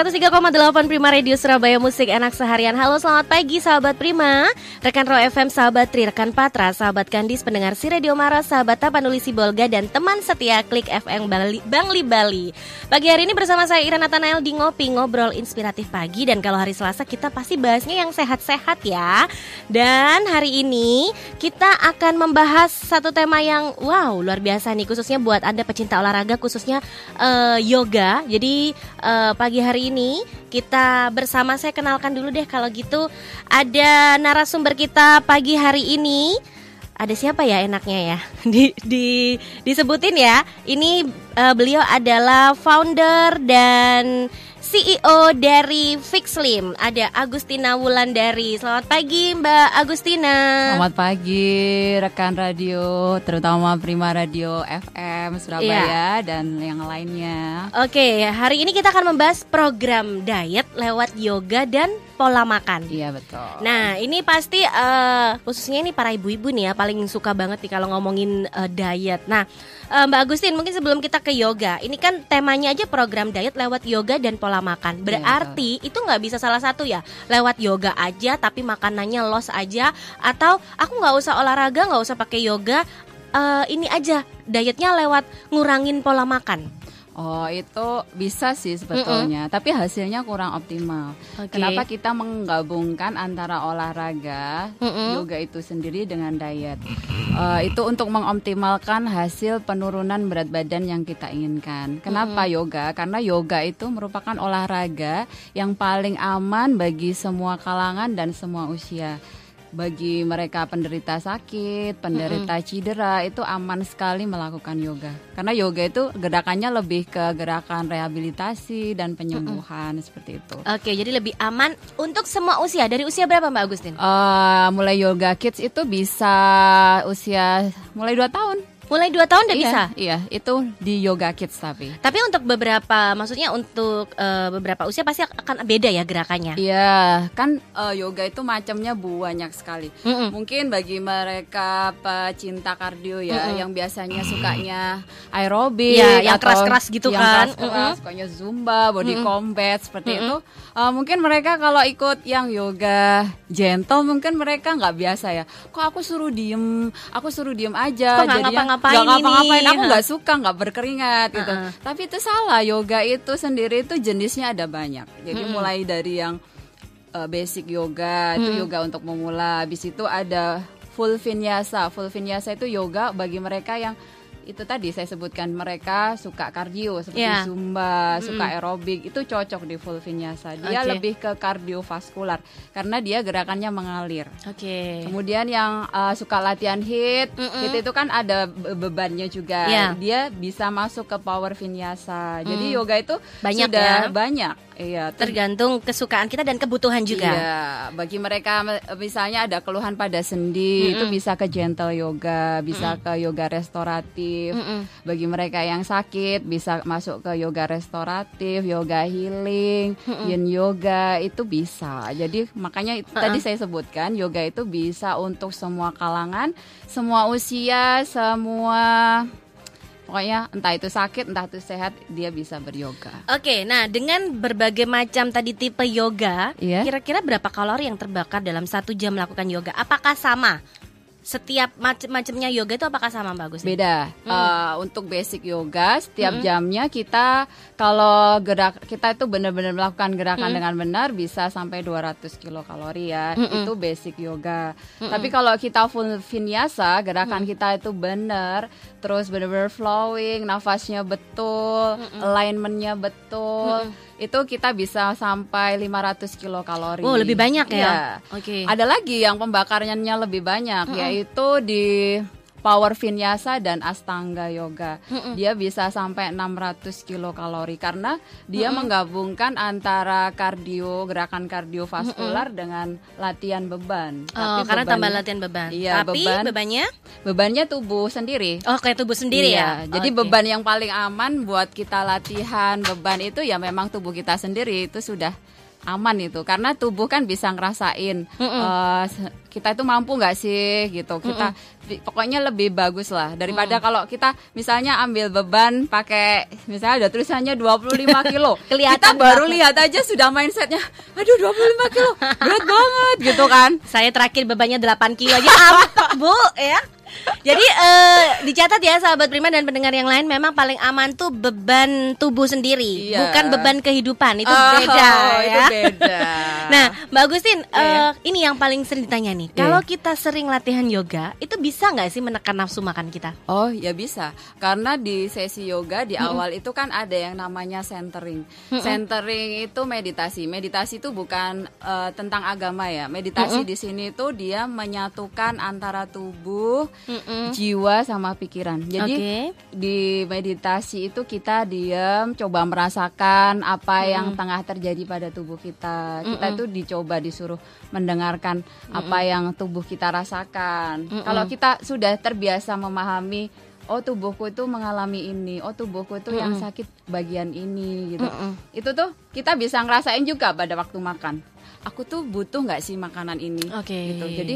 103,8 Prima Radio Surabaya Musik Enak Seharian. Halo selamat pagi sahabat Prima. Rekan Ro FM, sahabat Tri, rekan Patra Sahabat Kandis, pendengar si Radio Mara Sahabat Tapanuli Sibolga Dan teman setia Klik FM Bali, Bangli Bali. Pagi hari ini bersama saya Ira Nathanael di Ngopi Ngobrol Inspiratif Pagi. Dan kalau hari Selasa kita pasti bahasnya yang sehat-sehat ya. Dan hari ini kita akan membahas satu tema yang wow luar biasa nih. Khususnya buat Anda pecinta olahraga khususnya eh, yoga. Jadi eh, pagi hari ini kita bersama saya kenalkan dulu deh kalau gitu. Ada narasumber kita pagi hari ini. Ada siapa ya enaknya ya? Di, di disebutin ya. Ini eh, beliau adalah founder dan CEO dari Fixlim ada Agustina Wulandari. Selamat pagi Mbak Agustina. Selamat pagi rekan radio, terutama Prima Radio FM Surabaya dan yang lainnya. Oke hari ini kita akan membahas program diet lewat yoga dan pola makan Iya betul. Nah, ini pasti eh, khususnya ini para ibu-ibu nih ya paling suka banget nih kalau ngomongin eh, diet. Nah, eh, Mbak Agustin, mungkin sebelum kita ke yoga, ini kan temanya aja program diet lewat yoga dan pola makan. Berarti itu nggak bisa salah satu ya, lewat yoga aja tapi makanannya los aja, atau aku nggak usah olahraga, nggak usah pakai yoga, eh, ini aja dietnya lewat ngurangin pola makan. Oh itu bisa sih sebetulnya, tapi hasilnya kurang optimal. Oke. Kenapa kita menggabungkan antara olahraga, Mm-mm. yoga itu sendiri dengan diet? Eh, itu untuk mengoptimalkan hasil penurunan berat badan yang kita inginkan. Kenapa yoga? Karena yoga itu merupakan olahraga yang paling aman bagi semua kalangan dan semua usia. Bagi mereka penderita sakit, penderita cedera itu aman sekali melakukan yoga. Karena yoga itu gerakannya lebih ke gerakan rehabilitasi dan penyembuhan seperti itu. Oke, jadi lebih aman untuk semua usia. Dari usia berapa Mbak Agustin? Eh, mulai yoga kids itu bisa usia mulai 2 tahun. Mulai 2 tahun udah Iya, bisa? Iya, itu di yoga kids tapi. Tapi untuk beberapa, maksudnya untuk eh, beberapa usia pasti akan beda ya gerakannya. Iya, kan eh, yoga itu macamnya banyak sekali. Mm-mm. Mungkin bagi mereka pecinta kardio ya, yang biasanya sukanya aerobik, Iya, yang keras-keras gitu yang kan. keras-keras, Mm-mm. sukanya zumba, body combat seperti itu. Eh, mungkin mereka kalau ikut yang yoga gentle, mungkin mereka nggak biasa ya. Kok aku suruh diem, aku suruh diem aja. Kok nggak jadinya ngapa-ngapain nggak ngapa-ngapain, aku nggak suka, nggak berkeringat gitu. Uh-uh. Tapi itu salah, yoga itu sendiri itu jenisnya ada banyak. Jadi mulai dari yang uh, basic yoga itu yoga untuk memula. Habis itu ada full vinyasa. Full vinyasa itu yoga bagi mereka yang itu tadi saya sebutkan mereka suka kardio seperti Iya. zumba, suka aerobik itu cocok di full vinyasa. Dia Oke. lebih ke kardiovaskular karena dia gerakannya mengalir. Oke. Kemudian yang uh, suka latihan hit, Mm-mm. hit itu kan ada be- bebannya juga. Iya. Dia bisa masuk ke power vinyasa. Jadi yoga itu Banyak sudah ya? banyak. Iya, ter- Tergantung kesukaan kita dan kebutuhan juga. Iya, bagi mereka me- misalnya ada keluhan pada sendi, itu bisa ke gentle yoga, bisa ke yoga restoratif. Mm-mm. Bagi mereka yang sakit bisa masuk ke yoga restoratif, yoga healing, yin yoga itu bisa. Jadi makanya itu tadi saya sebutkan yoga itu bisa untuk semua kalangan, semua usia, semua pokoknya entah itu sakit, entah itu sehat, dia bisa beryoga. Oke, nah dengan berbagai macam tadi tipe yoga, Iya. kira-kira berapa kalori yang terbakar dalam satu jam melakukan yoga? Apakah sama? Setiap macam-macamnya yoga itu apakah sama Mbak Agus? Beda. Eh, untuk basic yoga setiap jamnya kita kalau gerak kita itu benar-benar melakukan gerakan dengan benar bisa sampai 200 kilokalori ya. Itu basic yoga. Tapi kalau kita full vinyasa, gerakan kita itu benar, terus benar-benar flowing, nafasnya betul, alignmentnya betul. Itu kita bisa sampai 500 kilokalori. Oh, lebih banyak ya? Iya. Oke. Ada lagi yang pembakarannya lebih banyak yaitu di power vinyasa dan astanga yoga. Dia bisa sampai 600 kilokalori karena dia menggabungkan antara kardio, gerakan kardiovaskular dengan latihan beban. Oh, karena tambah latihan beban. Iya, Tapi beban. bebannya Bebannya tubuh sendiri. oh kayak tubuh sendiri Iya, ya. Jadi Oke. beban yang paling aman buat kita latihan beban itu ya memang tubuh kita sendiri itu sudah aman itu karena tubuh kan bisa ngerasain eh, se- kita itu mampu nggak sih gitu kita bi- pokoknya lebih bagus lah daripada kalau kita misalnya ambil beban pakai misalnya ada tulisannya 25 kilo Kelihatan kita baru banget. lihat aja sudah mindsetnya aduh 25 kilo berat banget gitu kan Saya terakhir bebannya 8 kilo aja apa, Bu, ya. Jadi eh, dicatat ya sahabat Prima dan pendengar yang lain memang paling aman tuh beban tubuh sendiri, Iya. bukan beban kehidupan. Itu Oh, beda itu ya. beda Nah, Mbak Agustin, Iya, eh, ini yang paling sering ditanya nih. Kalau kita sering latihan yoga, itu bisa nggak sih menekan nafsu makan kita? Oh ya bisa karena di sesi yoga di awal itu kan ada yang namanya centering. Centering itu meditasi. Meditasi itu bukan eh, tentang agama ya. Meditasi di sini itu dia menyatukan antara tubuh, jiwa sama pikiran. Jadi Oke. di meditasi itu kita diam, coba merasakan apa yang tengah terjadi pada tubuh kita. Kita itu dicoba disuruh mendengarkan apa yang tubuh kita rasakan. Kalau kita sudah terbiasa memahami oh tubuhku itu mengalami ini, oh tubuhku itu yang sakit bagian ini gitu. Itu tuh kita bisa ngerasain juga pada waktu makan. Aku tuh butuh nggak sih makanan ini? Oke. Gitu. Jadi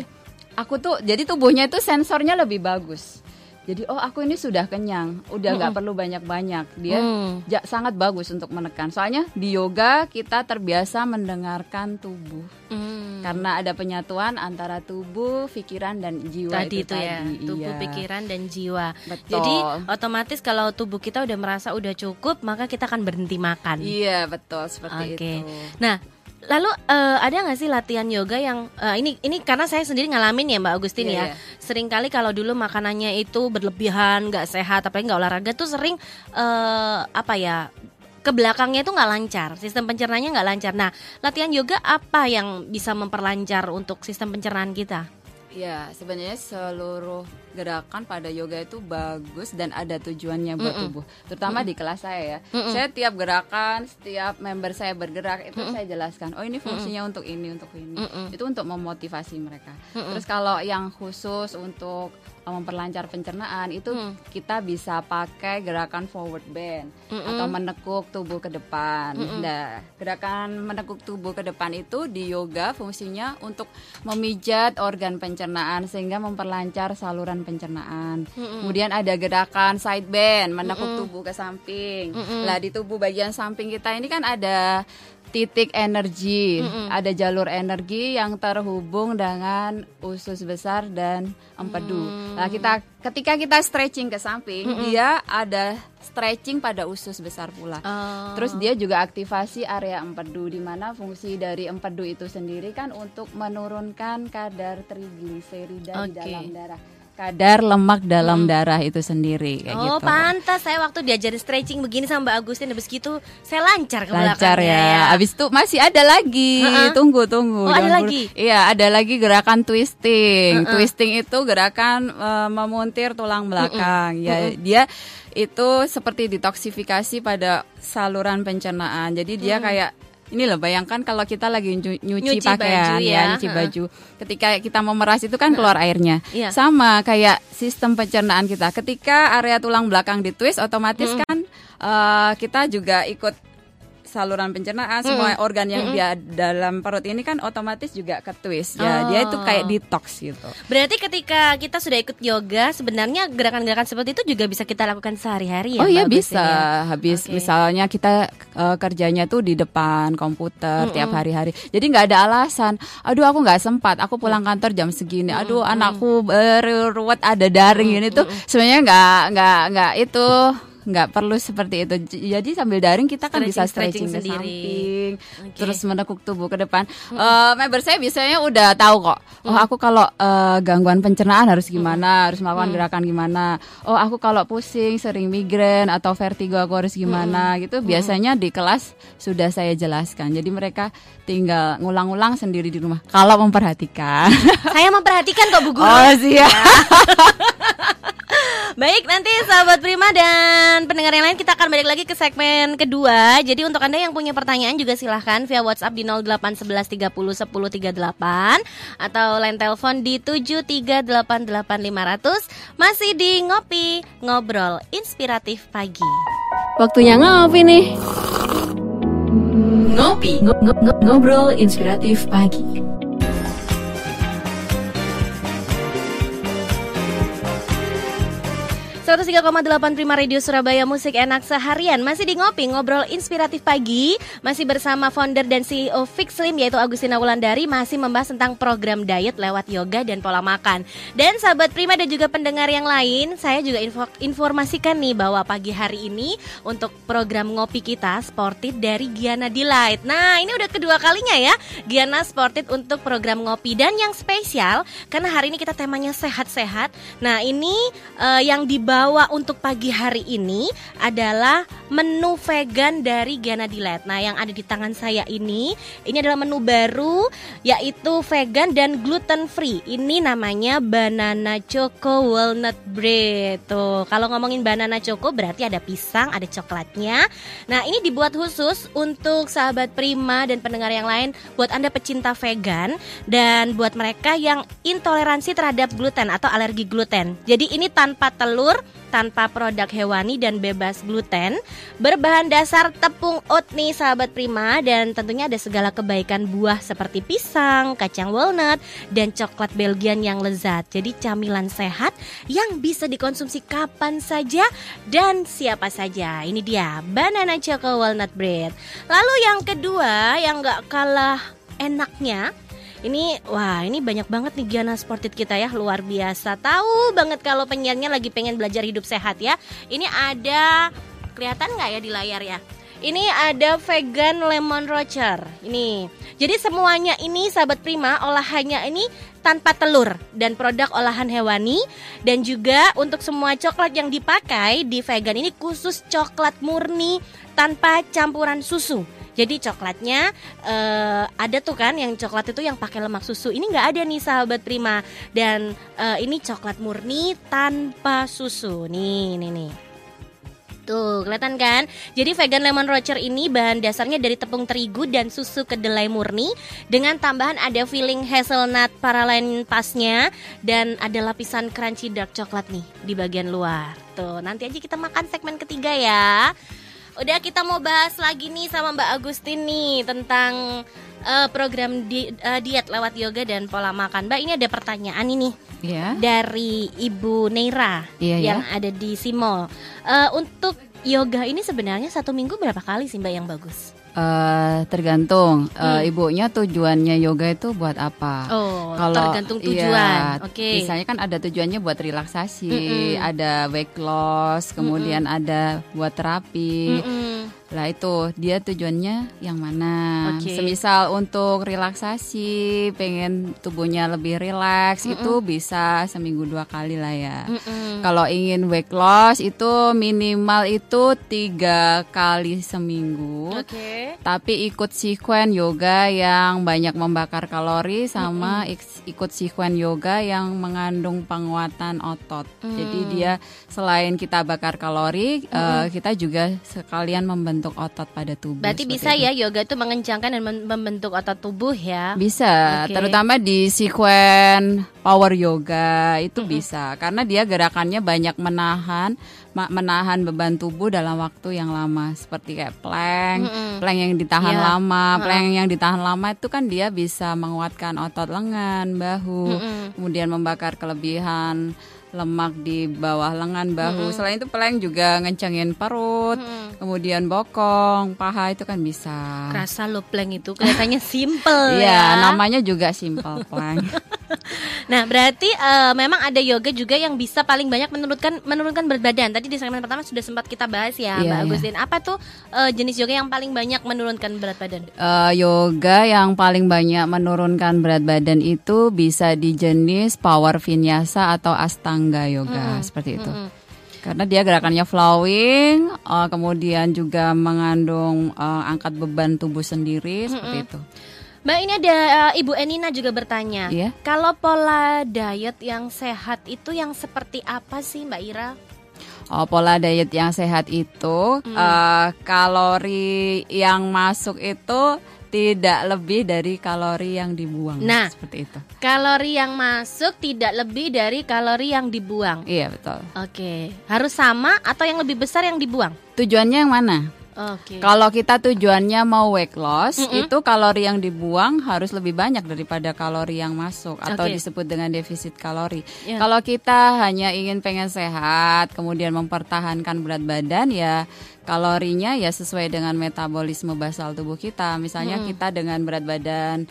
aku tuh jadi tubuhnya itu sensornya lebih bagus. Jadi oh aku ini sudah kenyang, udah nggak perlu banyak-banyak. Dia Hmm. ja- sangat bagus untuk menekan. Soalnya di yoga kita terbiasa mendengarkan tubuh. Hmm. Karena ada penyatuan antara tubuh, pikiran dan jiwa Tadi itu, itu ya, tadi. tubuh, Iya. pikiran dan jiwa. Betul. Jadi otomatis kalau tubuh kita udah merasa udah cukup, maka kita akan berhenti makan. Iya, betul seperti Oke. itu. Nah, lalu eh, ada nggak sih latihan yoga yang eh, ini ini karena saya sendiri ngalamin ya Mbak Agustin Iya, ya. iya. Seringkali kalau dulu makanannya itu berlebihan, nggak sehat, apalagi nggak olahraga tuh sering eh, apa ya ke belakangnya itu nggak lancar, sistem pencernaannya nggak lancar. Nah, latihan yoga apa yang bisa memperlancar untuk sistem pencernaan kita? Ya, sebenarnya seluruh gerakan pada yoga itu bagus dan ada tujuannya buat tubuh. Terutama di kelas saya ya. Saya tiap gerakan, setiap member saya bergerak itu saya jelaskan. Oh, ini fungsinya untuk ini, untuk ini. Itu untuk memotivasi mereka. Terus kalau yang khusus untuk memperlancar pencernaan itu kita bisa pakai gerakan forward bend atau menekuk tubuh ke depan. Nah, gerakan menekuk tubuh ke depan itu di yoga fungsinya untuk memijat organ pencernaan sehingga memperlancar saluran pencernaan. Kemudian ada gerakan side bend, menekuk tubuh ke samping. Lah di tubuh bagian samping kita ini kan ada titik energi, ada jalur energi yang terhubung dengan usus besar dan empedu. Nah, kita ketika kita stretching ke samping, dia ada stretching pada usus besar pula. Oh. Terus dia juga aktivasi area empedu di mana fungsi dari empedu itu sendiri kan untuk menurunkan kadar trigliserida di Oke. dalam darah. Kadar lemak dalam darah itu sendiri kayak Oh gitu. pantas saya waktu diajarin stretching begini sama Mbak Agustin habis gitu saya lancar ke lancar belakangnya ya. Abis itu masih ada lagi. Ha-ha. Tunggu tunggu. Oh, ada buru- lagi? Iya, ada lagi gerakan twisting. Twisting itu gerakan eh, memuntir tulang belakang. Ya, dia itu seperti detoksifikasi pada saluran pencernaan. Jadi dia kayak ini loh bayangkan kalau kita lagi nyu- nyuci, Nyuci pakaian baju ya, ya, nyuci baju. Ketika kita memeras itu kan keluar airnya. Iya. Sama kayak sistem pencernaan kita. Ketika area tulang belakang ditwist otomatis kan eh, kita juga ikut saluran pencernaan semua organ yang dia dalam perut ini kan otomatis juga ketwist. Ya dia itu kayak Oh. detox gitu. Berarti ketika kita sudah ikut yoga sebenarnya gerakan-gerakan seperti itu juga bisa kita lakukan sehari-hari ya oh iya bisa. ya? habis Oke. misalnya kita eh, kerjanya tuh di depan komputer tiap hari-hari. Jadi nggak ada alasan aduh aku nggak sempat aku pulang kantor jam segini. Aduh anakku beruruat ada daring ini tuh. Sebenarnya nggak nggak nggak itu nggak perlu seperti itu. Jadi sambil daring kita kan bisa Stretching- stretching, stretching ke sendiri. samping Oke. terus menekuk tubuh ke depan. Eh, member saya biasanya udah tahu kok. Oh aku kalau eh, gangguan pencernaan harus gimana harus melakukan gerakan gimana. Oh aku kalau pusing sering migrain atau vertigo aku harus gimana gitu biasanya di kelas sudah saya jelaskan. Jadi mereka tinggal ngulang-ulang sendiri di rumah. Kalau memperhatikan. Saya memperhatikan kok Bu Guru. oh siap Baik, nanti sahabat Prima dan pendengar yang lain kita akan balik lagi ke segmen kedua. Jadi untuk Anda yang punya pertanyaan juga silahkan via WhatsApp di 0811 30 10 38 atau line telepon di 7388500 masih di Ngopi Ngobrol Inspiratif Pagi. Waktunya ngopi nih. Ngopi, ngo- ngo- ngo- ngobrol inspiratif pagi. 103,8 Prima Radio Surabaya Musik Enak Seharian. Masih di Ngopi, ngobrol inspiratif pagi. Masih bersama founder dan CEO Fix Slim Yaitu Agustina Wulandari. Masih membahas tentang program diet lewat yoga dan pola makan. Dan sahabat Prima dan juga pendengar yang lain Saya juga info, informasikan nih bahwa pagi hari ini Untuk program ngopi kita Sportif dari Giana Delight. Nah ini udah kedua kalinya ya Giana Sportif untuk program ngopi. Dan yang spesial Karena hari ini kita temanya sehat-sehat. Nah ini eh, yang dibawa untuk pagi hari ini adalah menu vegan dari Giana Delight. Nah, yang ada di tangan saya ini, ini adalah menu baru yaitu vegan dan gluten free. Ini namanya banana choco walnut bread. Tuh, kalau ngomongin banana choco berarti ada pisang, ada coklatnya. Nah, ini dibuat khusus untuk sahabat Prima dan pendengar yang lain buat Anda pecinta vegan dan buat mereka yang intoleransi terhadap gluten atau alergi gluten. Jadi ini tanpa telur, tanpa produk hewani dan bebas gluten, berbahan dasar tepung oat nih sahabat Prima dan tentunya ada segala kebaikan buah seperti pisang, kacang walnut dan coklat Belgian yang lezat. Jadi camilan sehat yang bisa dikonsumsi kapan saja dan siapa saja. Ini dia banana choco walnut bread. Lalu yang kedua yang gak kalah enaknya ini wah ini banyak banget nih Giana Sportit kita ya luar biasa. Tahu banget kalau penyiarnya lagi pengen belajar hidup sehat ya. Ini ada kelihatan nggak ya di layar ya? Ini ada vegan lemon rocher. Ini. Jadi semuanya ini sahabat Prima olahannya ini tanpa telur dan produk olahan hewani dan juga untuk semua coklat yang dipakai di vegan ini khusus coklat murni tanpa campuran susu. Jadi coklatnya eh, ada tuh kan yang coklat itu yang pakai lemak susu. Ini nggak ada nih sahabat Prima dan eh, ini coklat murni tanpa susu. Nih, nih, nih. Tuh, kelihatan kan? Jadi vegan lemon rocher ini bahan dasarnya dari tepung terigu dan susu kedelai murni dengan tambahan ada filling hazelnut paralen pasnya dan ada lapisan crunchy dark coklat nih di bagian luar. Tuh, nanti aja kita makan segmen ketiga ya. Udah kita mau bahas lagi nih sama Mbak Agustin nih tentang eh, program di, eh, diet lewat yoga dan pola makan. Mbak ini ada pertanyaan ini Ya. dari Ibu Neira Iya, ya. yang ada di Simol. Eh, untuk yoga ini sebenarnya satu minggu berapa kali sih Mbak yang bagus? Eh, tergantung Hmm. Eh, ibunya tujuannya yoga itu buat apa? Oh, Kalau tergantung tujuan. iya, Oke. Misalnya kan ada tujuannya buat relaksasi, Mm-mm. ada weight loss, kemudian ada buat terapi. Mm-mm. Lah itu dia tujuannya yang mana? Oke. Semisal untuk relaksasi, pengen tubuhnya lebih rileks, itu bisa seminggu dua kali lah ya. Mm-mm. Kalau ingin weight loss itu minimal itu tiga kali seminggu. Oke. Tapi ikut sekuen yoga yang banyak membakar kalori sama ik- ikut sekuen yoga yang mengandung penguatan otot. Jadi Mm. dia selain kita bakar kalori, eh, kita juga sekalian membentuk otot pada tubuh. Berarti bisa itu. ya yoga itu mengencangkan dan mem- membentuk otot tubuh ya. Bisa, Oke. terutama di sekuen power yoga itu bisa karena dia gerakannya banyak menahan menahan beban tubuh dalam waktu yang lama seperti kayak plank, Mm-mm. plank yang ditahan Iya. lama, plank yang ditahan lama itu kan dia bisa menguatkan otot lengan, bahu, Mm-mm. kemudian membakar kelebihan lemak di bawah lengan bahu. Selain itu plank juga ngencengin perut, Mm-mm. kemudian bokong, paha itu kan bisa. Kerasa lo plank itu kelihatannya simple Iya, ya. namanya juga simple plank. Nah, berarti eh, memang ada yoga juga yang bisa paling banyak menurunkan menurunkan berat badan. Tadi di segmen pertama sudah sempat kita bahas ya, Iya, Mbak iya. Agustin. Apa tuh eh, jenis yoga yang paling banyak menurunkan berat badan? Eh, yoga yang paling banyak menurunkan berat badan itu bisa di jenis power vinyasa atau astanga yoga seperti itu. Mm-mm. Karena dia gerakannya flowing, eh, kemudian juga mengandung eh, angkat beban tubuh sendiri seperti itu. Mbak ini ada uh, Ibu Enina juga bertanya. Iya. Kalau pola diet yang sehat itu yang seperti apa sih Mbak Ira? Oh, pola diet yang sehat itu Hmm. eh, kalori yang masuk itu tidak lebih dari kalori yang dibuang. Nah. seperti itu. Kalori yang masuk tidak lebih dari kalori yang dibuang. Iya betul. Oke, harus sama atau yang lebih besar yang dibuang? Tujuannya yang mana? Oke. Kalau kita tujuannya mau weight loss, Mm-mm. itu kalori yang dibuang harus lebih banyak daripada kalori yang masuk atau Oke. disebut dengan defisit kalori. Ya. Kalau kita hanya ingin pengen sehat, kemudian mempertahankan berat badan ya kalorinya ya sesuai dengan metabolisme basal tubuh kita. Misalnya kita dengan berat badan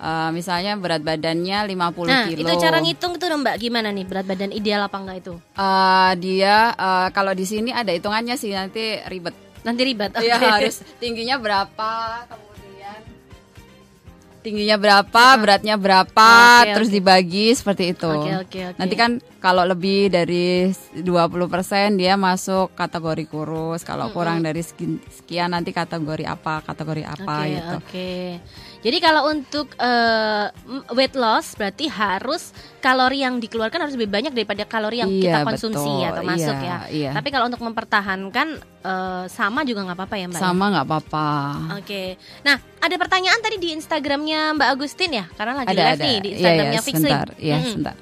eh, misalnya berat badannya 50 Nah, kilo. itu cara ngitung tuh Mbak gimana nih berat badan ideal apa enggak itu? Eh, dia eh, kalau di sini ada hitungannya sih nanti ribet. Nanti ribet. Iya Oke. harus tingginya berapa, kemudian tingginya berapa, beratnya berapa, Oke, terus dibagi seperti itu. Oke, oke, oke. Nanti kan kalau lebih dari 20% dia masuk kategori kurus, kalau kurang dari sekian, nanti kategori apa, kategori apa Oke, gitu. oke. Jadi kalau untuk m- weight loss berarti harus kalori yang dikeluarkan harus lebih banyak daripada kalori yang kita Iya, konsumsi betul. ya termasuk Iya, ya. iya. Tapi kalau untuk mempertahankan eh, sama juga nggak apa-apa ya Mbak. ya? Sama nggak apa-apa. Oke. Nah, ada pertanyaan tadi di Instagramnya Mbak Agustin ya, karena lagi Ada live ada. nih di Iya, Instagramnya iya, Fix Slim. sebentar. Iya, Mm-mm. sebentar.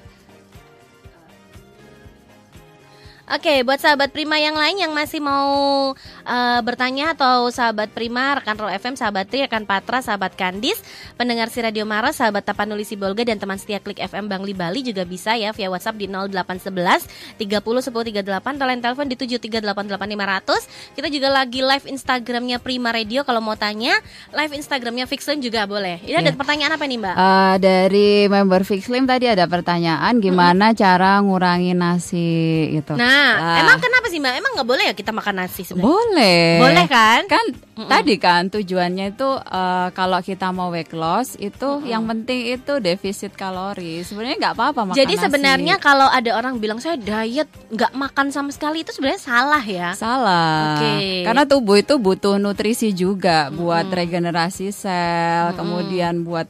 Oke, buat sahabat Prima yang lain yang masih mau eh, bertanya atau sahabat Prima, rekan Roll FM, sahabat Tri, rekan Patra, sahabat Kandis, pendengar si Radio Maros, sahabat Tapanuli Sibolga dan teman setia Klik FM Bangli Bali juga bisa ya via WhatsApp di 0811 30 10 38 atau line telepon di 7388500. Kita juga lagi live Instagramnya Prima Radio kalau mau tanya, live Instagramnya Fix Slim juga boleh. Ini ada Iya. pertanyaan apa nih Mbak? Eh, dari member Fix Slim tadi ada pertanyaan gimana cara ngurangi nasi gitu. Nah, Lah. emang kenapa sih Mbak? Emang nggak boleh ya kita makan nasi sebenarnya? Boleh. Boleh kan? Kan tadi kan tujuannya itu eh, kalau kita mau weight loss itu yang penting itu defisit kalori. Sebenarnya nggak apa-apa makan Jadi nasi. sebenarnya kalau ada orang bilang saya diet nggak makan sama sekali itu sebenarnya salah ya. salah. Oke. Karena tubuh itu butuh nutrisi juga buat regenerasi sel, kemudian buat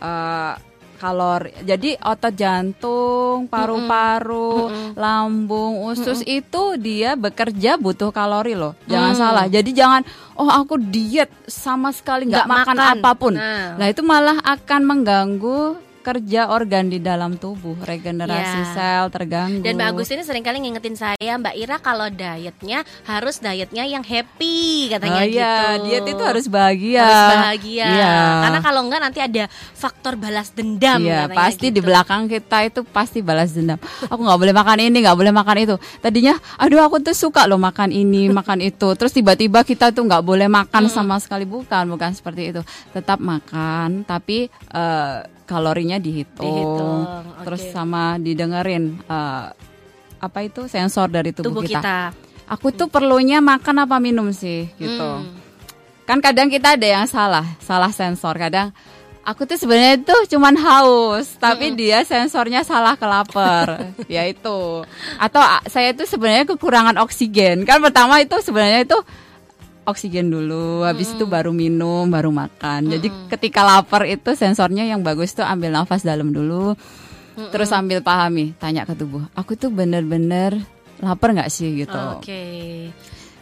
eh, kalori. Jadi otot jantung, paru-paru, lambung, usus itu dia bekerja butuh kalori loh. Jangan Mm. salah. Jadi jangan oh aku diet sama sekali Nggak makan, makan. apa pun. Nah. Nah, itu malah akan mengganggu kerja organ di dalam tubuh, regenerasi sel terganggu. Dan Mbak Agus ini sering kali ngingetin saya, Mbak Ira kalau dietnya harus dietnya yang happy katanya Oh iya, gitu. diet itu harus bahagia. Harus bahagia. Iya. Karena kalau enggak nanti ada faktor balas dendam. Iya, katanya pasti di gitu. belakang kita itu pasti balas dendam. Aku nggak boleh makan ini, nggak boleh makan itu. Tadinya, aduh aku tuh suka loh makan ini, makan itu. Terus tiba-tiba kita tuh nggak boleh makan sama sekali bukan, bukan seperti itu. Tetap makan, tapi eh, kalorinya dihitung. Dihitung, Terus oke. sama didengerin eh, apa itu sensor dari tubuh, tubuh kita. kita. Aku tuh perlunya makan apa minum sih, gitu. Hmm. Kan kadang kita ada yang salah, salah sensor. Kadang aku tuh sebenarnya itu cuman haus, tapi dia sensornya salah ke lapar. ya itu. Atau saya itu sebenarnya kekurangan oksigen. Kan pertama itu sebenarnya itu oksigen dulu, habis itu baru minum, baru makan. Jadi ketika lapar itu sensornya yang bagus tuh ambil nafas dalam dulu. Terus sambil pahami, tanya ke tubuh, aku tuh bener-bener lapar nggak sih gitu. Oke.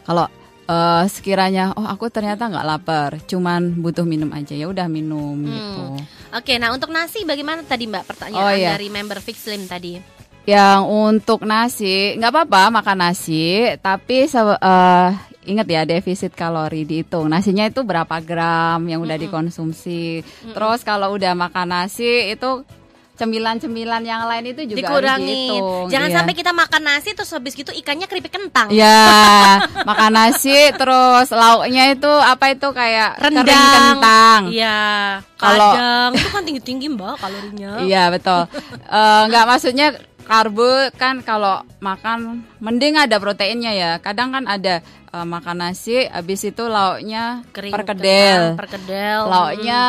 Kalau eh, sekiranya oh aku ternyata nggak lapar, cuman butuh minum aja ya udah minum gitu. Oke, nah untuk nasi bagaimana tadi Mbak pertanyaan Oh, iya. dari member Fix Slim tadi? Yang untuk nasi nggak apa-apa makan nasi, tapi eh, ingat ya defisit kalori dihitung. Nasinya itu berapa gram yang udah dikonsumsi. Terus kalau udah makan nasi itu cemilan-cemilan yang lain itu juga dihitung. Jangan Iya. sampai kita makan nasi terus habis gitu ikannya keripik kentang. Ya, makan nasi terus lauknya itu apa itu kayak Rendang. kering kentang. Iya. Kalau- itu kan tinggi-tinggi Mbak kalorinya. Iya betul. Eh, Nggak maksudnya karbo kan kalau makan mending ada proteinnya ya. Kadang kan ada eh, makan nasi, habis itu lauknya Kering perkedel. kentang, perkedel. Lauknya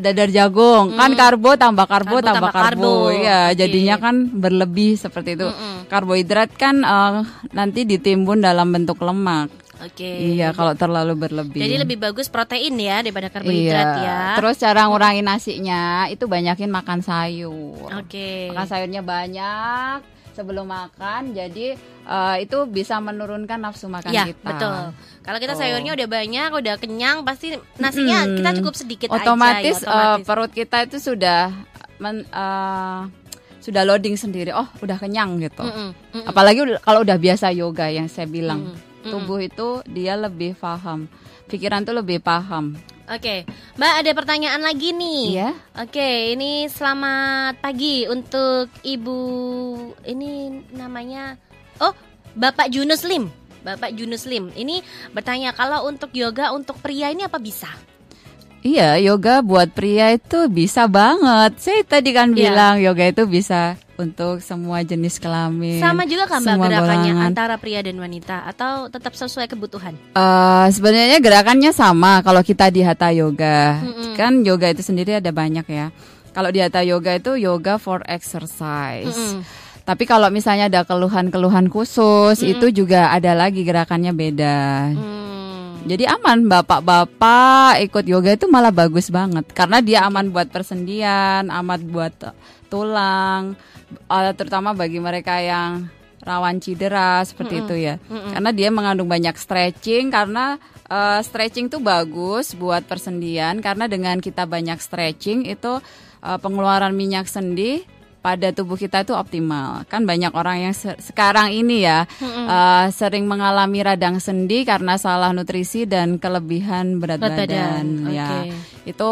dadar jagung, kan karbo tambah karbo, Karbo tambah tambah karbo. karbo. Iya, Oke. jadinya kan berlebih seperti itu. Karbohidrat kan eh, nanti ditimbun dalam bentuk lemak. Oke. Iya, kalau terlalu berlebih. Jadi lebih bagus protein ya daripada karbohidrat iya. ya. Terus cara ngurangin nasinya itu banyakin makan sayur. Oke. Makan sayurnya banyak sebelum makan. Jadi eh, itu bisa menurunkan nafsu makan Ya, kita. betul. Kalau kita Oh. sayurnya udah banyak, udah kenyang, pasti nasinya Mm-mm. kita cukup sedikit otomatis, aja. ya, eh, perut kita itu sudah men- eh, sudah loading sendiri. Oh, udah kenyang gitu. Mm-mm, mm-mm, Apalagi udah- kalau udah biasa yoga yang saya bilang. mm-mm, mm-mm. Tubuh itu dia lebih paham. Pikiran tuh lebih paham. Oke, Mbak ada pertanyaan lagi nih. Iya. Oke, ini selamat pagi untuk Ibu ini namanya Oh, Bapak Junus Lim. Bapak Junus Lim. Ini bertanya kalau untuk yoga untuk pria ini apa bisa? Iya, yoga buat pria itu bisa banget. Saya tadi kan Iya. bilang yoga itu bisa untuk semua jenis kelamin. Sama juga kan Mbak gerakannya golongan. antara pria dan wanita atau tetap sesuai kebutuhan? Eh, sebenarnya gerakannya sama kalau kita di hatha yoga. Mm-mm. Kan yoga itu sendiri ada banyak ya. Kalau di hatha yoga itu yoga for exercise. Mm-mm. Tapi kalau misalnya ada keluhan-keluhan khusus, itu juga ada lagi gerakannya beda. Hmm. Jadi aman bapak-bapak ikut yoga itu malah bagus banget. Karena dia aman buat persendian, aman buat tulang, eh, terutama bagi mereka yang rawan cedera seperti itu ya. Karena dia mengandung banyak stretching karena eh, stretching tuh bagus buat persendian. Karena dengan kita banyak stretching itu eh, pengeluaran minyak sendi pada tubuh kita itu optimal. Kan banyak orang yang se- sekarang ini ya eh, sering mengalami radang sendi karena salah nutrisi dan kelebihan berat, Berat badan, badan. Ya, itu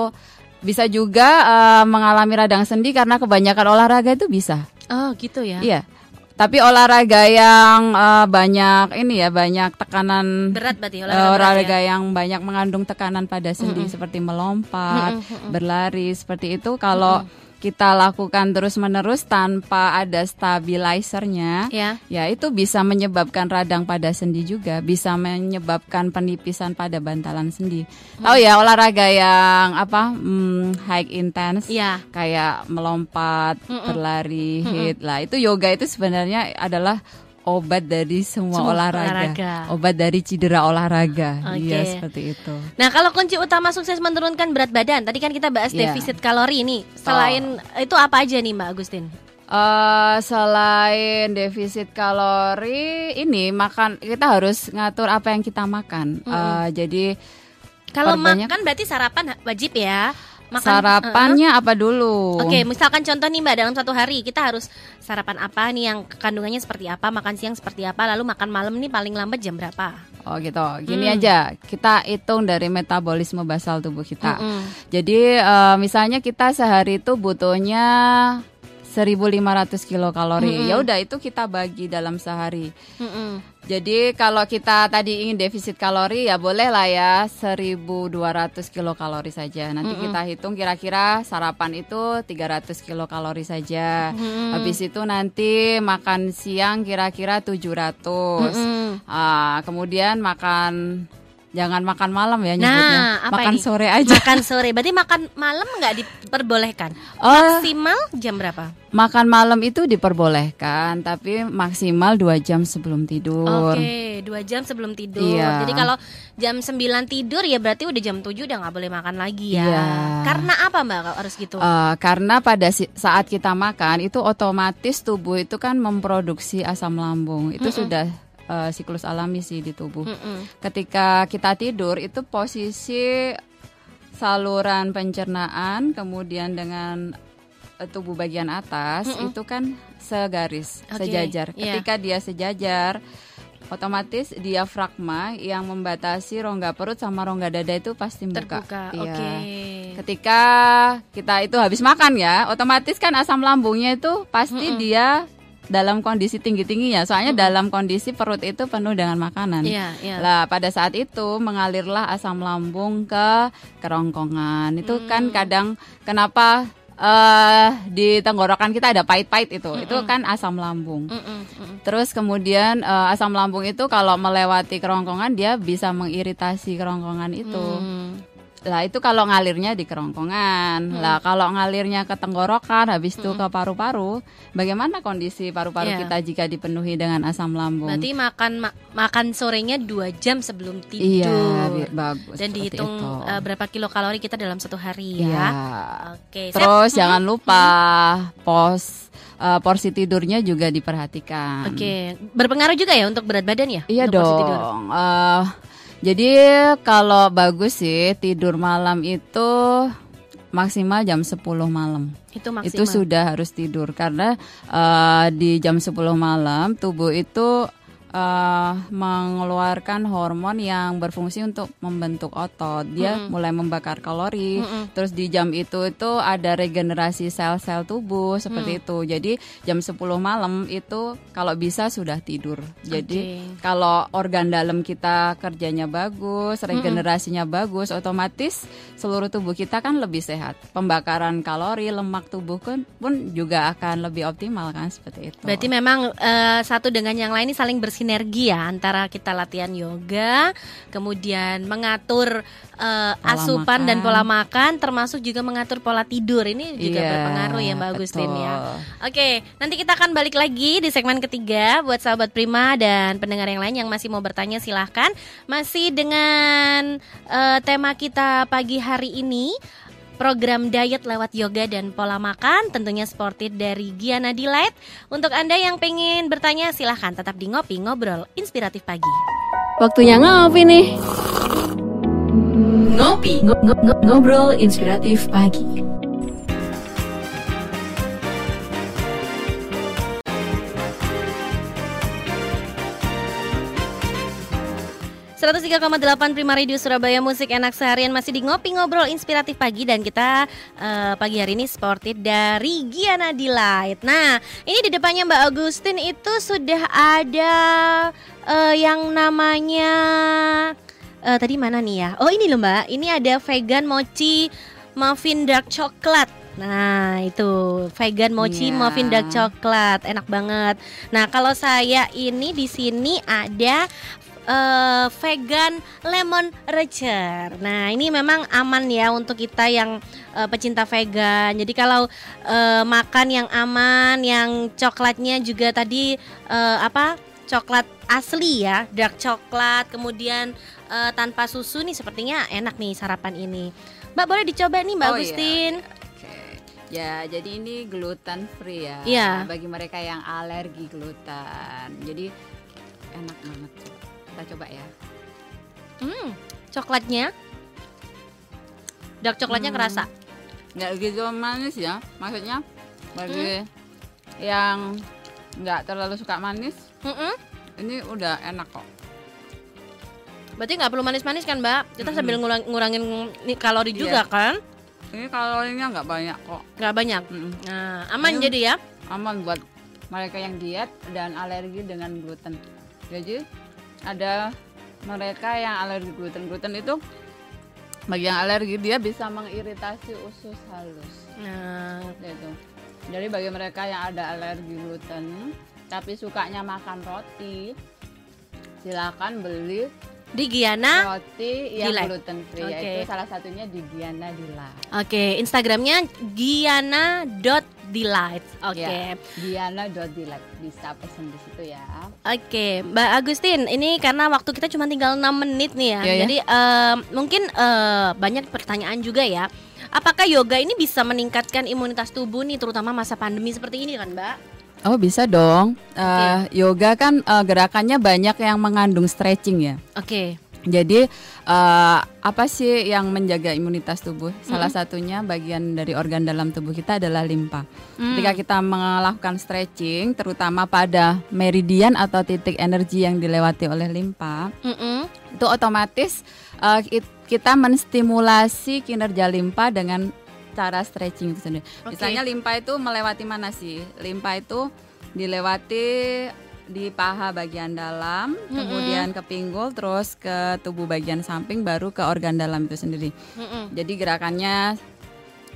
bisa juga eh, mengalami radang sendi karena kebanyakan olahraga itu bisa. Oh, gitu ya. Iya. Tapi olahraga yang eh, banyak ini ya banyak tekanan Berat berarti olahraga, berat olahraga ya? yang banyak mengandung tekanan pada sendi seperti melompat, berlari seperti itu kalau kita lakukan terus-menerus tanpa ada stabilizernya Ya. ya itu bisa menyebabkan radang pada sendi juga, bisa menyebabkan penipisan pada bantalan sendi. Tahu ya olahraga yang apa hmm, high intense Iya. kayak melompat, berlari, hit lah. Itu yoga itu sebenarnya adalah obat dari semua, Semua olahraga. olahraga. obat dari cedera olahraga. Oke. Iya seperti itu. Nah, kalau kunci utama sukses menurunkan berat badan, tadi kan kita bahas Iya. defisit kalori nih. Selain itu apa aja nih, Mbak Agustin? Eh selain defisit kalori, ini makan kita harus ngatur apa yang kita makan. Eh, jadi Kalau makan berarti sarapan wajib ya. Makan sarapannya apa dulu? Oke, misalkan contoh nih Mbak dalam satu hari kita harus sarapan apa nih yang kandungannya seperti apa, makan siang seperti apa, lalu makan malam nih paling lambat jam berapa? Oh gitu. Gini Hmm. aja, kita hitung dari metabolisme basal tubuh kita. Mm-mm. Jadi eh, misalnya kita sehari itu butuhnya 1500 kilokalori. Ya udah itu kita bagi dalam sehari. Mm-mm. Jadi kalau kita tadi ingin defisit kalori ya boleh lah ya 1200 kilokalori saja. Nanti kita hitung kira-kira sarapan itu 300 kilokalori saja. Habis itu nanti makan siang kira-kira 700. Mm-mm. Ah, kemudian makan jangan makan malam ya nyebutnya. Nah, apa makan ini? sore aja. Makan sore. Berarti makan malam nggak diperbolehkan. Oh. Maksimal jam berapa? Makan malam itu diperbolehkan, tapi maksimal 2 jam sebelum tidur. Oke, dua jam sebelum tidur. Iya. Jadi kalau jam 9 tidur ya berarti udah jam 7 udah nggak boleh makan lagi ya. Iya. Karena apa Mbak kalau harus gitu? Eh, karena pada saat kita makan itu otomatis tubuh itu kan memproduksi asam lambung. Itu sudah eh, siklus alami sih di tubuh. Mm-mm. Ketika kita tidur itu posisi saluran pencernaan kemudian dengan eh, tubuh bagian atas itu kan segaris, Oke, sejajar. iya. Ketika dia sejajar otomatis diafragma yang membatasi rongga perut sama rongga dada itu pasti membuka. Terbuka. Iya. Oke. Ketika kita itu habis makan ya, otomatis kan asam lambungnya itu pasti dia dalam kondisi tinggi-tingginya. Soalnya dalam kondisi perut itu penuh dengan makanan. Iya, iya. Lah pada saat itu mengalirlah asam lambung ke kerongkongan. Itu kan kadang kenapa eh di tenggorokan kita ada pahit-pahit itu. Itu kan asam lambung. Mm-mm, mm-mm. Terus kemudian eh, asam lambung itu kalau melewati kerongkongan dia bisa mengiritasi kerongkongan itu. Hmm. Lah itu kalau ngalirnya di kerongkongan. Lah kalau ngalirnya ke tenggorokan habis itu ke paru-paru, bagaimana kondisi paru-paru Iya. kita jika dipenuhi dengan asam lambung? Berarti makan ma- makan sorenya dua jam sebelum iya, tidur. bi- bagus. Dan dihitung itu. eh, berapa kilokalori kita dalam satu hari Iya. ya. Oke. saya- Terus jangan lupa pos eh, porsi tidurnya juga diperhatikan. Oke, berpengaruh juga ya untuk berat badan ya? Iya Untuk porsi tidur? dong. Eh, jadi kalau bagus sih tidur malam itu maksimal jam 10 malam. Itu maksimal. Itu sudah harus tidur karena eh, di jam 10 malam tubuh itu eh, mengeluarkan hormon yang berfungsi untuk membentuk otot. Dia mulai membakar kalori. Terus di jam itu itu ada regenerasi sel-sel tubuh seperti Mm. itu. Jadi jam 10 malam itu kalau bisa sudah tidur. Jadi Oke. kalau organ dalam kita kerjanya bagus, regenerasinya bagus, otomatis seluruh tubuh kita kan lebih sehat. Pembakaran kalori, lemak tubuh kan pun juga akan lebih optimal kan seperti itu. Berarti memang eh, satu dengan yang lain ini saling bersinergi ya antara kita latihan yoga, kemudian mengatur Pola asupan dan makan. pola makan, termasuk juga mengatur pola tidur. Ini juga Iya, berpengaruh ya Mbak Agustin betul. ya. Oke, nanti kita akan balik lagi di segmen ketiga buat sahabat Prima dan pendengar yang lain yang masih mau bertanya silahkan. Masih dengan eh, tema kita pagi hari ini program diet lewat yoga dan pola makan tentunya sported dari Giana Delight. Untuk Anda yang pengen bertanya silahkan tetap di Ngopi Ngobrol Inspiratif Pagi. Waktunya ngopi nih. Ngopi, ngo- ngo- ngo- ngobrol inspiratif pagi. 103,8 Prima Radio Surabaya Musik Enak Seharian masih di Ngopi Ngobrol Inspiratif Pagi dan kita eh, pagi hari ini sported dari Giana Delight. Nah, ini di depannya Mbak Agustin itu sudah ada eh, yang namanya eh, tadi mana nih ya? Oh, ini loh Mbak. Ini ada vegan mochi muffin dark coklat. Nah, itu vegan mochi Iya. muffin dark coklat, enak banget. Nah, kalau saya ini di sini ada eh, vegan lemon recher. Nah, ini memang aman ya untuk kita yang eh, pecinta vegan. Jadi kalau eh, makan yang aman, yang coklatnya juga tadi eh, apa? Coklat asli ya, dark coklat, kemudian eh, tanpa susu nih sepertinya enak nih sarapan ini. Mbak boleh dicoba nih Mbak Oh, iya, Agustin. Oke. Ya, jadi ini gluten free ya. Iya. Bagi mereka yang alergi gluten. Jadi enak banget. Kita coba ya. Hmm, coklatnya dark coklatnya Hmm. kerasa. Nggak gitu manis ya. Maksudnya bagi yang nggak terlalu suka manis, Mm-mm. ini udah enak kok. Berarti nggak perlu manis-manis kan Mbak? Kita Mm-mm. sambil ngurang- ngurangin kalori Iya. juga kan? Ini kalorinya nggak banyak kok. Nggak banyak. Mm-mm. Nah, aman Ayo. jadi ya? Aman buat mereka yang diet dan alergi dengan gluten. Jadi ada mereka yang alergi gluten. Gluten itu bagi yang alergi dia bisa mengiritasi usus halus. Nah, Gitu. Jadi bagi mereka yang ada alergi gluten tapi sukanya makan roti, silakan beli di Giana. roti yang Delight. gluten free. Oke. Yaitu salah satunya di Giana Delight. Oke, Instagramnya giana.delight. Oke. Ya, Giana.delight bisa pesen di situ ya. Oke, Mbak Agustin, ini karena waktu kita cuma tinggal 6 menit nih ya. Iya, ya. Jadi mungkin eh, banyak pertanyaan juga ya. Apakah yoga ini bisa meningkatkan imunitas tubuh nih terutama masa pandemi seperti ini kan, Mbak? Oh bisa dong. Eh, yoga kan eh, gerakannya banyak yang mengandung stretching ya. Oke. Jadi eh, apa sih yang menjaga imunitas tubuh? Salah satunya bagian dari organ dalam tubuh kita adalah limpa. Hmm. Ketika kita melakukan stretching, terutama pada meridian atau titik energi yang dilewati oleh limpa, Mm-mm. itu otomatis it- kita menstimulasi kinerja limpa dengan cara stretching itu sendiri. Oke. Misalnya limpa itu melewati mana sih? Limpa itu dilewati di paha bagian dalam, kemudian ke pinggul, terus ke tubuh bagian samping, baru ke organ dalam itu sendiri. Mm-mm. Jadi gerakannya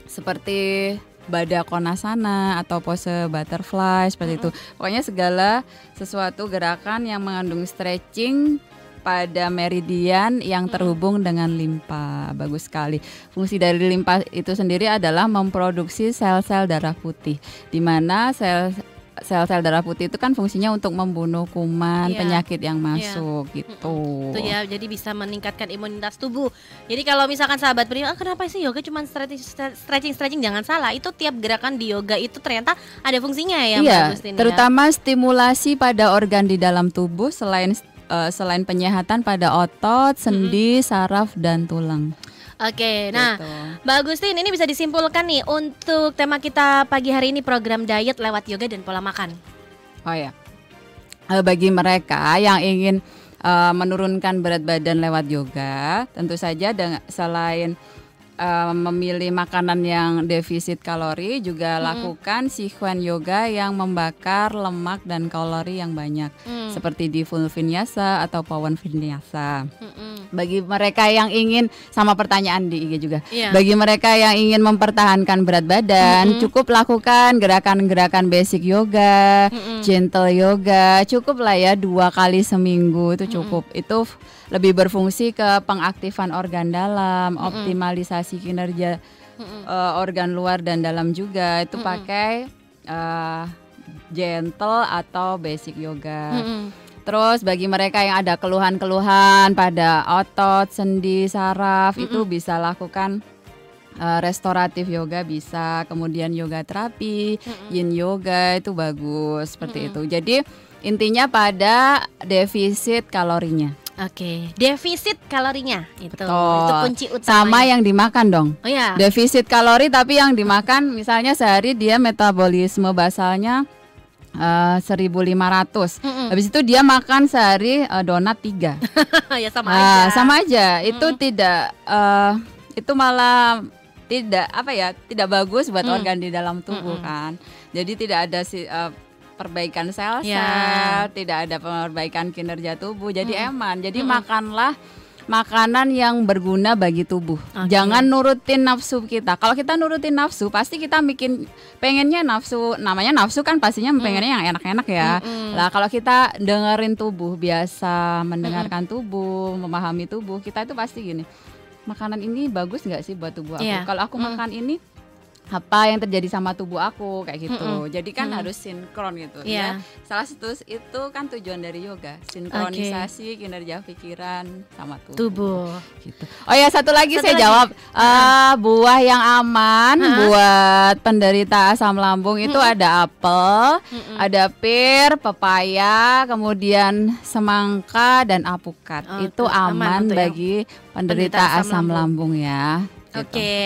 seperti Bada Konasana atau pose butterfly seperti itu. Pokoknya segala sesuatu gerakan yang mengandung stretching pada meridian yang terhubung dengan limpa. Bagus sekali. Fungsi dari limpa itu sendiri adalah memproduksi sel-sel darah putih, di mana sel sel-sel darah putih itu kan fungsinya untuk membunuh kuman, Iya. penyakit yang masuk gitu. Itu ya, jadi bisa meningkatkan imunitas tubuh. Jadi kalau misalkan sahabat prima, "Ah, kenapa sih yoga cuma stretching stretching stretching? Jangan salah, itu tiap gerakan di yoga itu ternyata ada fungsinya ya, Iya, ya. terutama stimulasi pada organ di dalam tubuh selain eh, selain penyehatan pada otot, sendi, saraf dan tulang. Oke, nah Gitu. Mbak Agustin ini bisa disimpulkan nih untuk tema kita pagi hari ini program diet lewat yoga dan pola makan. Oh ya. Eh, Bagi mereka yang ingin eh, menurunkan berat badan lewat yoga, tentu saja dengan selain eh, memilih makanan yang defisit kalori, juga lakukan sikwen yoga yang membakar lemak dan kalori yang banyak, Hmm. seperti di full vinyasa atau pawan vinyasa. Mm-mm. Bagi mereka yang ingin sama pertanyaan di IG juga. Iya. Bagi mereka yang ingin mempertahankan berat badan, cukup lakukan gerakan-gerakan basic yoga, gentle yoga. Cukup lah ya dua kali seminggu itu cukup. Itu f- lebih berfungsi ke pengaktifan organ dalam, optimalisasi kinerja eh, organ luar dan dalam juga. Itu pakai eh, gentle atau basic yoga. Mm-mm. Terus bagi mereka yang ada keluhan-keluhan pada otot, sendi, saraf itu bisa lakukan uh, restoratif yoga bisa, kemudian yoga terapi, yin yoga itu bagus seperti itu. Jadi intinya pada defisit kalorinya. Oke, defisit kalorinya itu. Betul. Itu kunci utama. Sama yang dimakan dong. Oh ya. Defisit kalori tapi yang dimakan misalnya sehari dia metabolisme basalnya eh, 1500. Mm-mm. Habis itu dia makan sehari eh, donat 3. ya sama Ah, aja. sama aja. Itu tidak eh, itu malah tidak apa ya, tidak bagus buat Mm. organ di dalam tubuh kan. Jadi tidak ada si eh, perbaikan sel-sel, Ya. tidak ada perbaikan kinerja tubuh. Jadi eman. Jadi makanlah makanan yang berguna bagi tubuh. Oke. Jangan nurutin nafsu kita. Kalau kita nurutin nafsu, pasti kita bikin pengennya nafsu. Namanya nafsu kan pastinya pengennya yang enak-enak ya. Lah kalau kita dengerin tubuh, biasa mendengarkan tubuh, memahami tubuh, kita itu pasti gini. Makanan ini bagus nggak sih buat tubuh aku? Iya. Kalau aku makan ini apa yang terjadi sama tubuh aku kayak gitu. Jadi kan harus sinkron gitu Iya. ya. Salah satu itu kan tujuan dari yoga, sinkronisasi kinerja pikiran sama tubuh. Tubuh. Gitu. Oh ya satu lagi Satu saya lagi. jawab Eh, buah yang aman Ha-ha. buat penderita asam lambung itu ada apel, ada pir, pepaya, kemudian semangka dan apukat. Oh, itu aman aman bagi penderita, penderita asam asam lambung, ya. Gitu. Oke,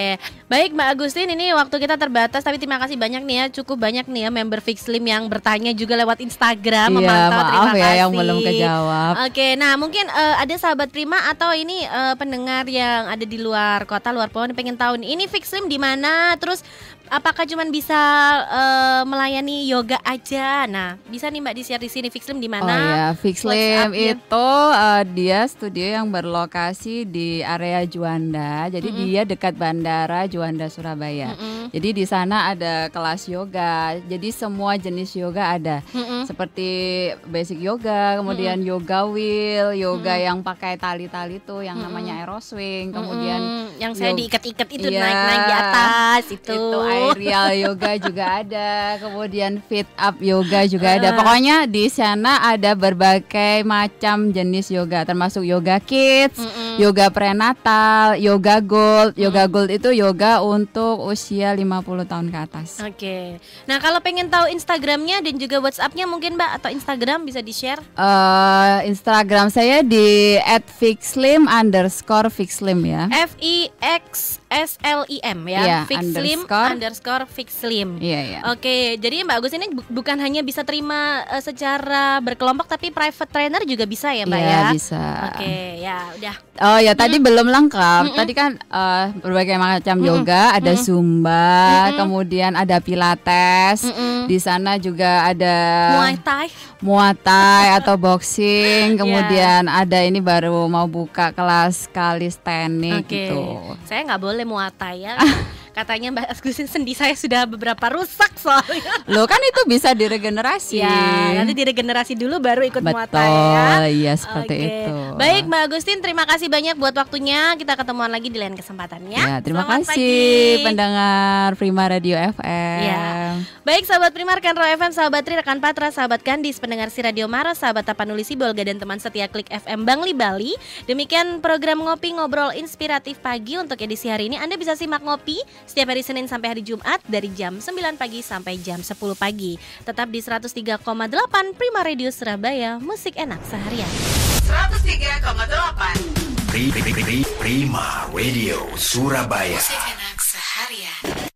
baik Mbak Agustin ini waktu kita terbatas tapi terima kasih banyak nih ya cukup banyak nih ya member Fixlim yang bertanya juga lewat Instagram Iya, memantau maaf terima ya kasih. yang belum kejawab. Oke, nah mungkin eh, ada sahabat Prima atau ini eh, pendengar yang ada di luar kota luar pohon pengen tahu nih ini Fixlim di mana terus apakah cuman bisa eh, melayani yoga aja? Nah bisa nih Mbak di share di sini Fixlim di mana? Oh ya, Fixlim itu uh, dia studio yang berlokasi di area Juanda. Jadi dia dekat bandara Juanda Surabaya. Mm-mm. Jadi di sana ada kelas yoga. Jadi semua jenis yoga ada. Mm-mm. Seperti basic yoga, kemudian yoga wheel, yoga yang pakai tali-tali itu yang namanya aeroswing, kemudian Mm-mm. yang saya diikat-ikat itu Iya. naik-naik di atas itu. itu aerial yoga juga ada, kemudian fit up yoga juga ada. Pokoknya di sana ada berbagai macam jenis yoga, termasuk yoga kids, Mm-mm. yoga prenatal, yoga gold. Yoga gold itu yoga untuk usia 50 tahun ke atas. Oke. Nah kalau pengen tahu Instagramnya dan juga WhatsAppnya mungkin Mbak atau Instagram bisa di share. Eh, Instagram saya di fixlim ya. F I X S L I M ya. Iya, Fixlim underscore. underscore Fixlim. Iya iya. Oke, jadi Mbak Agus ini bu- bukan hanya bisa terima eh, secara berkelompok tapi private trainer juga bisa ya Mbak Iya, ya. bisa. Oke, ya udah. Oh ya tadi belum lengkap. Tadi kan eh, berbagai macam yoga, ada zumba, kemudian ada pilates. Mm-mm. Di sana juga ada Muay Thai. Muay Thai atau boxing. Iya. Kemudian ada ini baru mau buka kelas kalistenik Oke. gitu. Saya nggak boleh Muay Thai ya. Katanya Mbak Agustin sendi saya sudah beberapa rusak soalnya. Loh kan itu bisa diregenerasi. Ya, nanti diregenerasi dulu baru ikut Betul, muatan ya. iya seperti Oke. itu. Baik Mbak Agustin, terima kasih banyak buat waktunya. Kita ketemuan lagi di lain kesempatan ya. Ya, terima Selamat kasih pagi. pendengar Prima Radio FM. Ya. Baik sahabat Primar, rekan Ro FM, sahabat Tri, rekan Patra, sahabat Kandis, pendengar si Radio Maros, sahabat Tapanuli Sibolga dan teman setia Klik FM Bangli Bali. Demikian program Ngopi Ngobrol Inspiratif Pagi untuk edisi hari ini. Anda bisa simak Ngopi setiap hari Senin sampai hari Jumat dari jam 9 pagi sampai jam 10 pagi. Tetap di 103,8 Prima Radio Surabaya, musik enak seharian. 103,8 Pri- Pri- Pri- Prima Radio Surabaya. Musik enak